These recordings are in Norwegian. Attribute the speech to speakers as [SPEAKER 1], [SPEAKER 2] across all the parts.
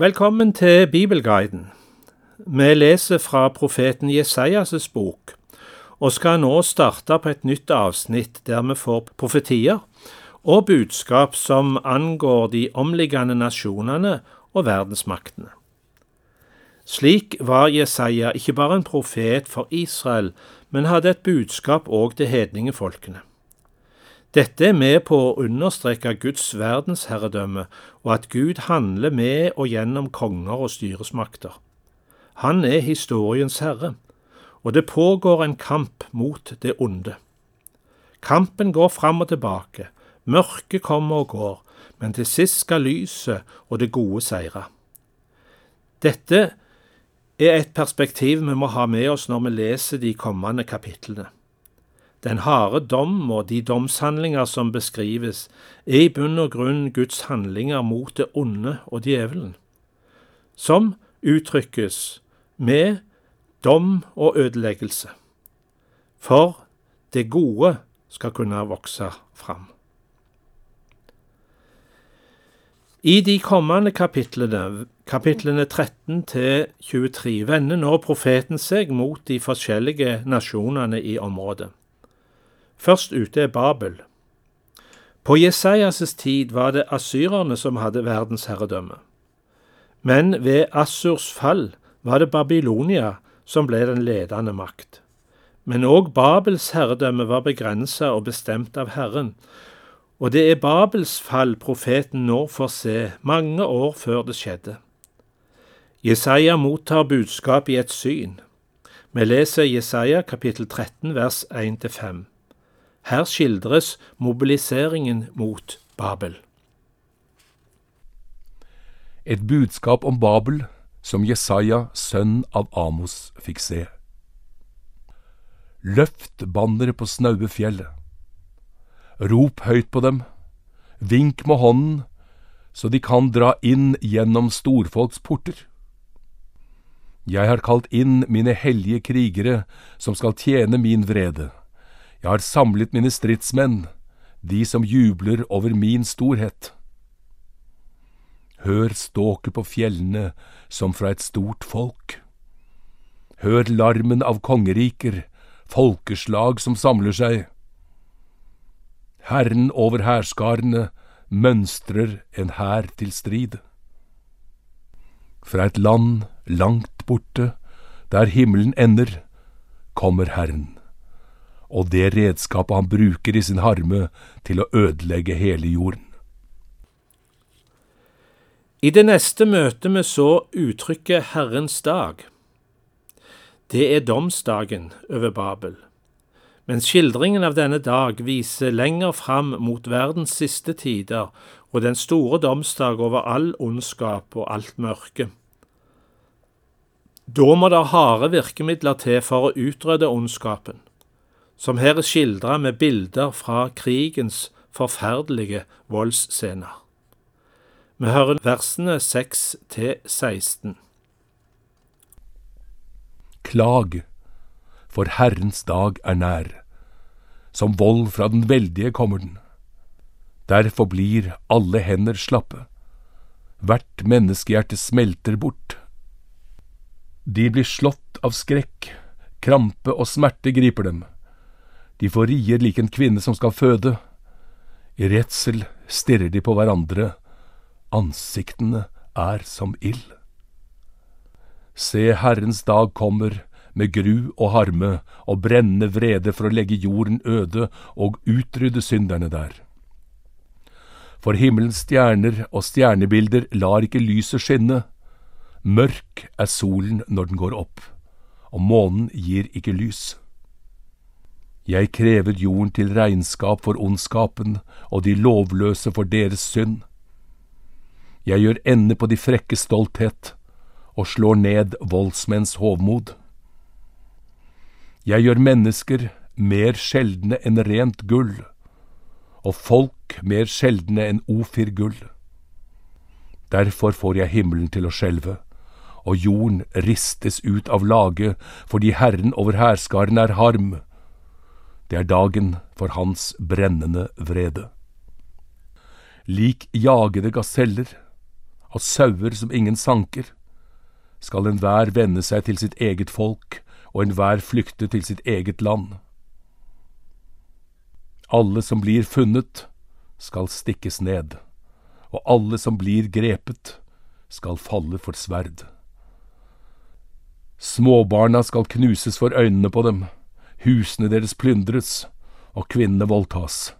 [SPEAKER 1] Velkommen til Bibelguiden. Vi leser fra profeten Jesajas bok, og skal nå starte på et nytt avsnitt der vi får profetier og budskap som angår de omliggende nasjonene og verdensmaktene. Slik var Jesaja ikke bare en profet for Israel, men hadde et budskap òg til hedningefolkene. Dette er med på å understreke Guds verdensherredømme, og at Gud handler med og gjennom konger og styresmakter. Han er historiens herre, og det pågår en kamp mot det onde. Kampen går fram og tilbake, mørket kommer og går, men til sist skal lyset og det gode seire. Dette er et perspektiv vi må ha med oss når vi leser de kommende kapitlene. Den harde dom og de domshandlinger som beskrives, er i bunn og grunn Guds handlinger mot det onde og djevelen, som uttrykkes med dom og ødeleggelse, for det gode skal kunne vokse fram. I de kommende kapitlene, kapitlene 13 til 23, vender nå profeten seg mot de forskjellige nasjonene i området. Først ute er Babel. På Jesajas tid var det asyrerne som hadde verdensherredømme. Men ved Assurs fall var det Babylonia som ble den ledende makt. Men òg Babels herredømme var begrensa og bestemt av Herren, og det er Babels fall profeten nå får se, mange år før det skjedde. Jesaja mottar budskap i et syn. Vi leser Jesaja kapittel 13 vers 1-5. Her skildres mobiliseringen mot Babel.
[SPEAKER 2] Et budskap om Babel som Jesaja, sønn av Amos, fikk se. Løft banneret på snaue fjellet. Rop høyt på dem, vink med hånden, så de kan dra inn gjennom storfolks porter. Jeg har kalt inn mine hellige krigere som skal tjene min vrede. Jeg har samlet mine stridsmenn, de som jubler over min storhet. Hør ståket på fjellene som fra et stort folk. Hør larmen av kongeriker, folkeslag som samler seg. Herren over hærskarene mønstrer en hær til strid. Fra et land langt borte, der himmelen ender, kommer Herren, og det redskapet han bruker i sin harme til å ødelegge hele jorden.
[SPEAKER 1] I det neste møtet vi så uttrykket Herrens dag. Det er domsdagen over Babel men skildringen av denne dag viser lenger fram mot verdens siste tider og den store domsdag over all ondskap og alt mørke. Da må det harde virkemidler til for å utrydde ondskapen, som her er skildra med bilder fra krigens forferdelige voldsscener. Vi hører versene 6 til 16.
[SPEAKER 2] Klag, for Herrens dag er nær som vold fra den veldige kommer den. Derfor blir alle hender slappe. Hvert menneskehjerte smelter bort. De blir slått av skrekk, krampe og smerte griper dem. De får rier lik en kvinne som skal føde. I redsel stirrer de på hverandre, ansiktene er som ild. Se, Herrens dag kommer, med gru og harme og brennende vrede for å legge jorden øde og utrydde synderne der. For himmelens stjerner og stjernebilder lar ikke lyset skinne. Mørk er solen når den går opp, og månen gir ikke lys. Jeg krever jorden til regnskap for ondskapen og de lovløse for deres synd. Jeg gjør ende på de frekke stolthet og slår ned voldsmenns hovmod. Jeg gjør mennesker mer sjeldne enn rent gull, og folk mer sjeldne enn ofir gull. Derfor får jeg himmelen til å skjelve, og jorden ristes ut av lage fordi Herren over hærskaren er harm. Det er dagen for hans brennende vrede. Lik jagede gaseller, og sauer som ingen sanker. Skal enhver vende seg til sitt eget folk, og enhver flykte til sitt eget land. Alle som blir funnet, skal stikkes ned, og alle som blir grepet, skal falle for sverd. Småbarna skal knuses for øynene på dem, husene deres plyndres, og kvinnene voldtas.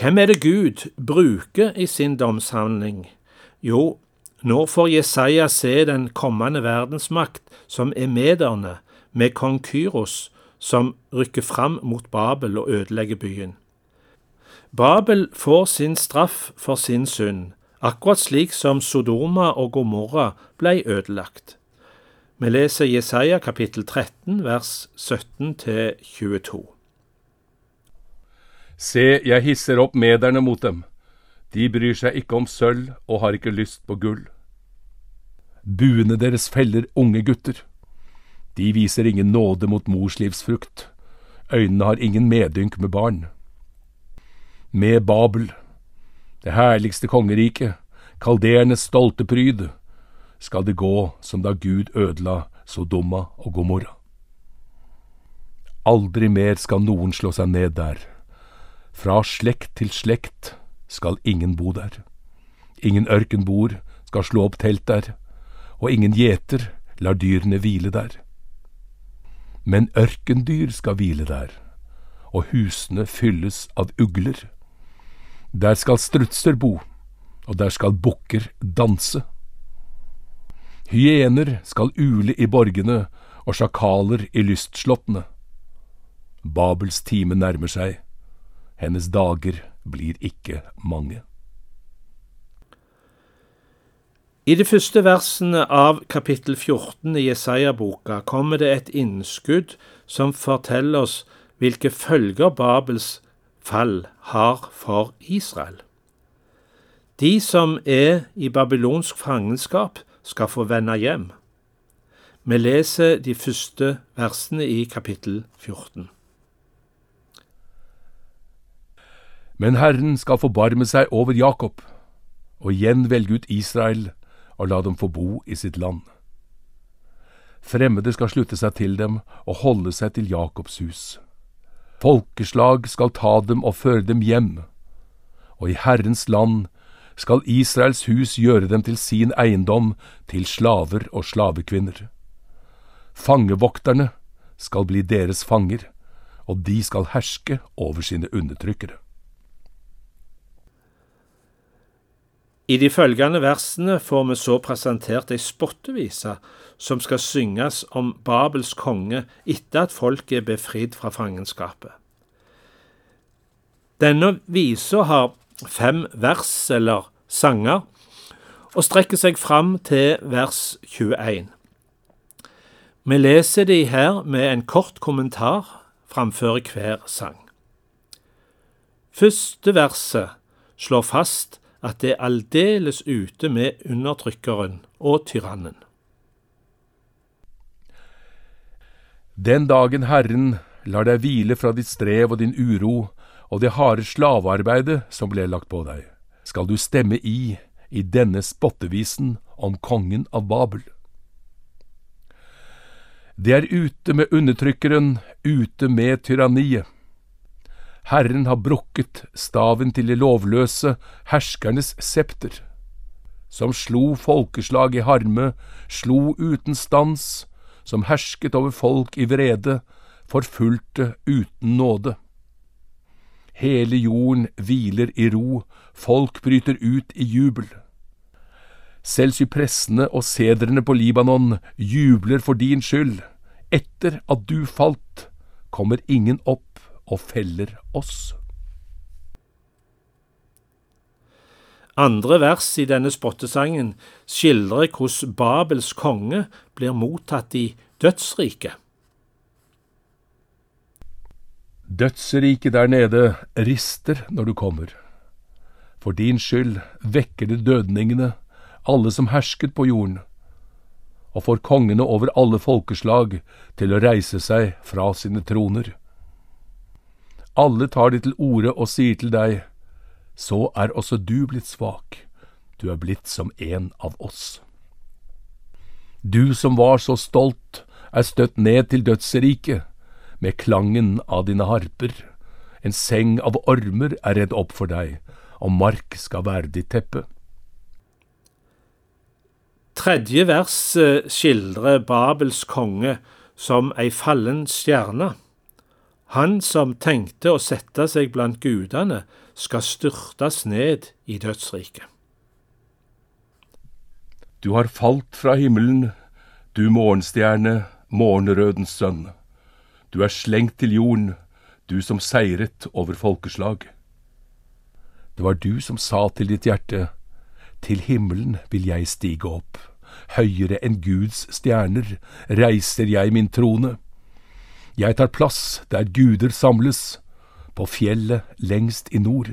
[SPEAKER 1] Hvem er det Gud bruker i sin domshandling? Jo, nå får Jesaja se den kommende verdensmakt som er mederne, med kong Kyros, som rykker fram mot Babel og ødelegger byen. Babel får sin straff for sin synd, akkurat slik som Sodoma og Gomorra ble ødelagt. Vi leser Jesaja kapittel 13 vers 17 22.
[SPEAKER 2] Se, jeg hisser opp mederne mot dem. De bryr seg ikke om sølv og har ikke lyst på gull. Buene deres feller unge gutter. De viser ingen nåde mot mors livsfrukt. Øynene har ingen medynk med barn. Med Babel, det herligste kongeriket, kaldernes stolte pryd, skal det gå som da Gud ødela Sodoma og Gomorra. Aldri mer skal noen slå seg ned der. Fra slekt til slekt skal ingen bo der. Ingen ørkenboer skal slå opp telt der, og ingen gjeter lar dyrene hvile der. Men ørkendyr skal hvile der, og husene fylles av ugler. Der skal strutser bo, og der skal bukker danse. Hyener skal ule i borgene og sjakaler i lystslottene. Babels time nærmer seg hennes dager blir ikke mange.
[SPEAKER 1] I de første versene av kapittel 14 i Jesaja-boka kommer det et innskudd som forteller oss hvilke følger Babels fall har for Israel. De som er i babylonsk fangenskap, skal få vende hjem. Vi leser de første versene i kapittel 14.
[SPEAKER 2] Men Herren skal forbarme seg over Jakob, og igjen velge ut Israel og la dem få bo i sitt land. Fremmede skal slutte seg til dem og holde seg til Jakobs hus. Folkeslag skal ta dem og føre dem hjem, og i Herrens land skal Israels hus gjøre dem til sin eiendom, til slaver og slavekvinner. Fangevokterne skal bli deres fanger, og de skal herske over sine undertrykkere.
[SPEAKER 1] I de følgende versene får vi så presentert ei spottevise som skal synges om Babels konge etter at folket er befridd fra fangenskapet. Denne visa har fem vers, eller sanger, og strekker seg fram til vers 21. Vi leser de her med en kort kommentar framfor hver sang. Første verset slår fast at det er aldeles ute med undertrykkeren og tyrannen.
[SPEAKER 2] Den dagen Herren lar deg hvile fra ditt strev og din uro og det harde slavearbeidet som ble lagt på deg, skal du stemme i i denne spottevisen om kongen av Babel. Det er ute med undertrykkeren, ute med tyranniet. Herren har brukket staven til de lovløse, herskernes septer. Som slo folkeslag i harme, slo uten stans, som hersket over folk i vrede, forfulgte uten nåde. Hele jorden hviler i ro, folk bryter ut i jubel. Selv sypressene og sedrene på Libanon jubler for din skyld. Etter at du falt, kommer ingen opp og feller oss.
[SPEAKER 1] Andre vers i denne spottesangen skildrer hvordan Babels konge blir mottatt i dødsriket.
[SPEAKER 2] Dødsriket der nede rister når du kommer. For din skyld vekker det dødningene, alle som hersket på jorden, og får kongene over alle folkeslag til å reise seg fra sine troner. Alle tar de til orde og sier til deg, så er også du blitt svak, du er blitt som en av oss. Du som var så stolt, er støtt ned til dødsriket, med klangen av dine harper. En seng av ormer er redd opp for deg, og mark skal være ditt teppe.
[SPEAKER 1] Tredje vers eh, skildrer Babels konge som ei fallen stjerne. Han som tenkte å sette seg blant gudene, skal styrtes ned i dødsriket.
[SPEAKER 2] Du har falt fra himmelen, du morgenstjerne, morgenrødens sønn. Du er slengt til jorden, du som seiret over folkeslag. Det var du som sa til ditt hjerte, til himmelen vil jeg stige opp, høyere enn Guds stjerner reiser jeg min trone. Jeg tar plass der guder samles, på fjellet lengst i nord.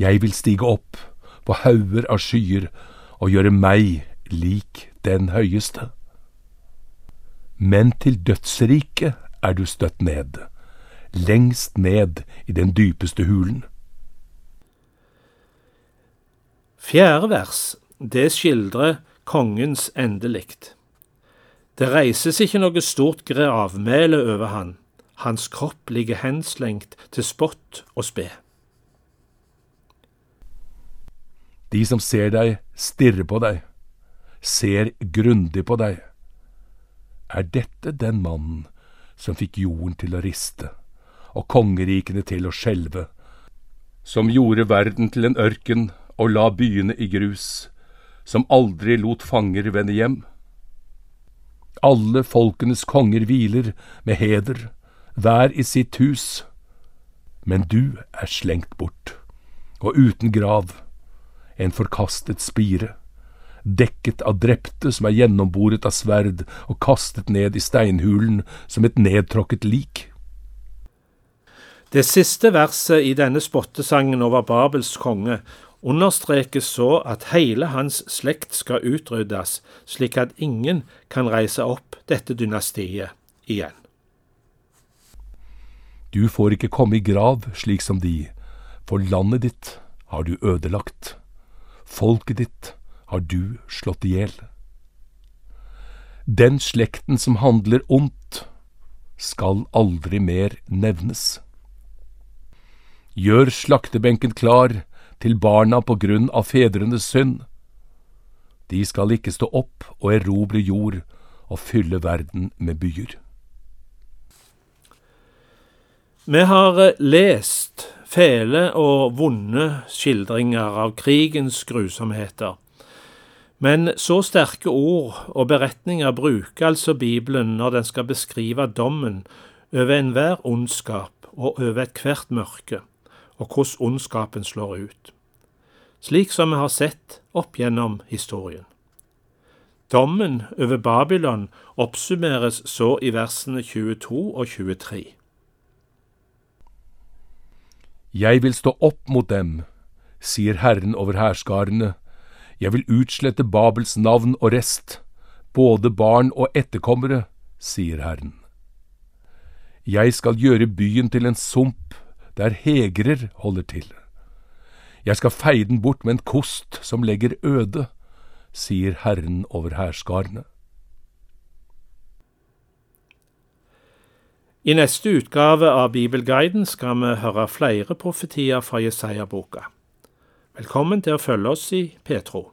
[SPEAKER 2] Jeg vil stige opp på hauger av skyer og gjøre meg lik den høyeste. Men til dødsriket er du støtt ned, lengst ned i den dypeste hulen.
[SPEAKER 1] Fjerde vers, det skildrer kongens endelikt. Det reises ikke noe stort gravmæle over han, hans kropp ligger henslengt til spott og spe.
[SPEAKER 2] De som ser deg, stirrer på deg, ser grundig på deg. Er dette den mannen som fikk jorden til å riste og kongerikene til å skjelve, som gjorde verden til en ørken og la byene i grus, som aldri lot fanger vende hjem? Alle folkenes konger hviler med heder, hver i sitt hus, men du er slengt bort, og uten grav, en forkastet spire dekket av drepte som er gjennomboret av sverd og kastet ned i steinhulen som et nedtråkket lik.
[SPEAKER 1] Det siste verset i denne spottesangen over Babels konge understrekes så at hele hans slekt skal utryddes, slik at ingen kan reise opp dette dynastiet igjen.
[SPEAKER 2] Du får ikke komme i grav slik som de, for landet ditt har du ødelagt. Folket ditt har du slått i hjel. Den slekten som handler ondt, skal aldri mer nevnes. Gjør slaktebenken klar til barna på grunn av fedrenes synd. De skal ikke stå opp og erobre jord og fylle verden med byer.
[SPEAKER 1] Vi har lest fæle og vonde skildringer av krigens grusomheter. Men så sterke ord og beretninger bruker altså Bibelen når den skal beskrive dommen over enhver ondskap og over ethvert mørke, og hvordan ondskapen slår ut, slik som vi har sett opp gjennom historien. Dommen over Babylon oppsummeres så i versene 22 og 23.
[SPEAKER 2] Jeg vil stå opp mot dem, sier Herren over hærskarene jeg vil utslette Babels navn og rest, både barn og etterkommere, sier Herren. Jeg skal gjøre byen til en sump der hegrer holder til. Jeg skal feie den bort med en kost som legger øde, sier Herren over hærskarene.
[SPEAKER 1] I neste utgave av Bibelguiden skal vi høre flere profetier fra Jesaja-boka. Velkommen til å følge oss i Petro.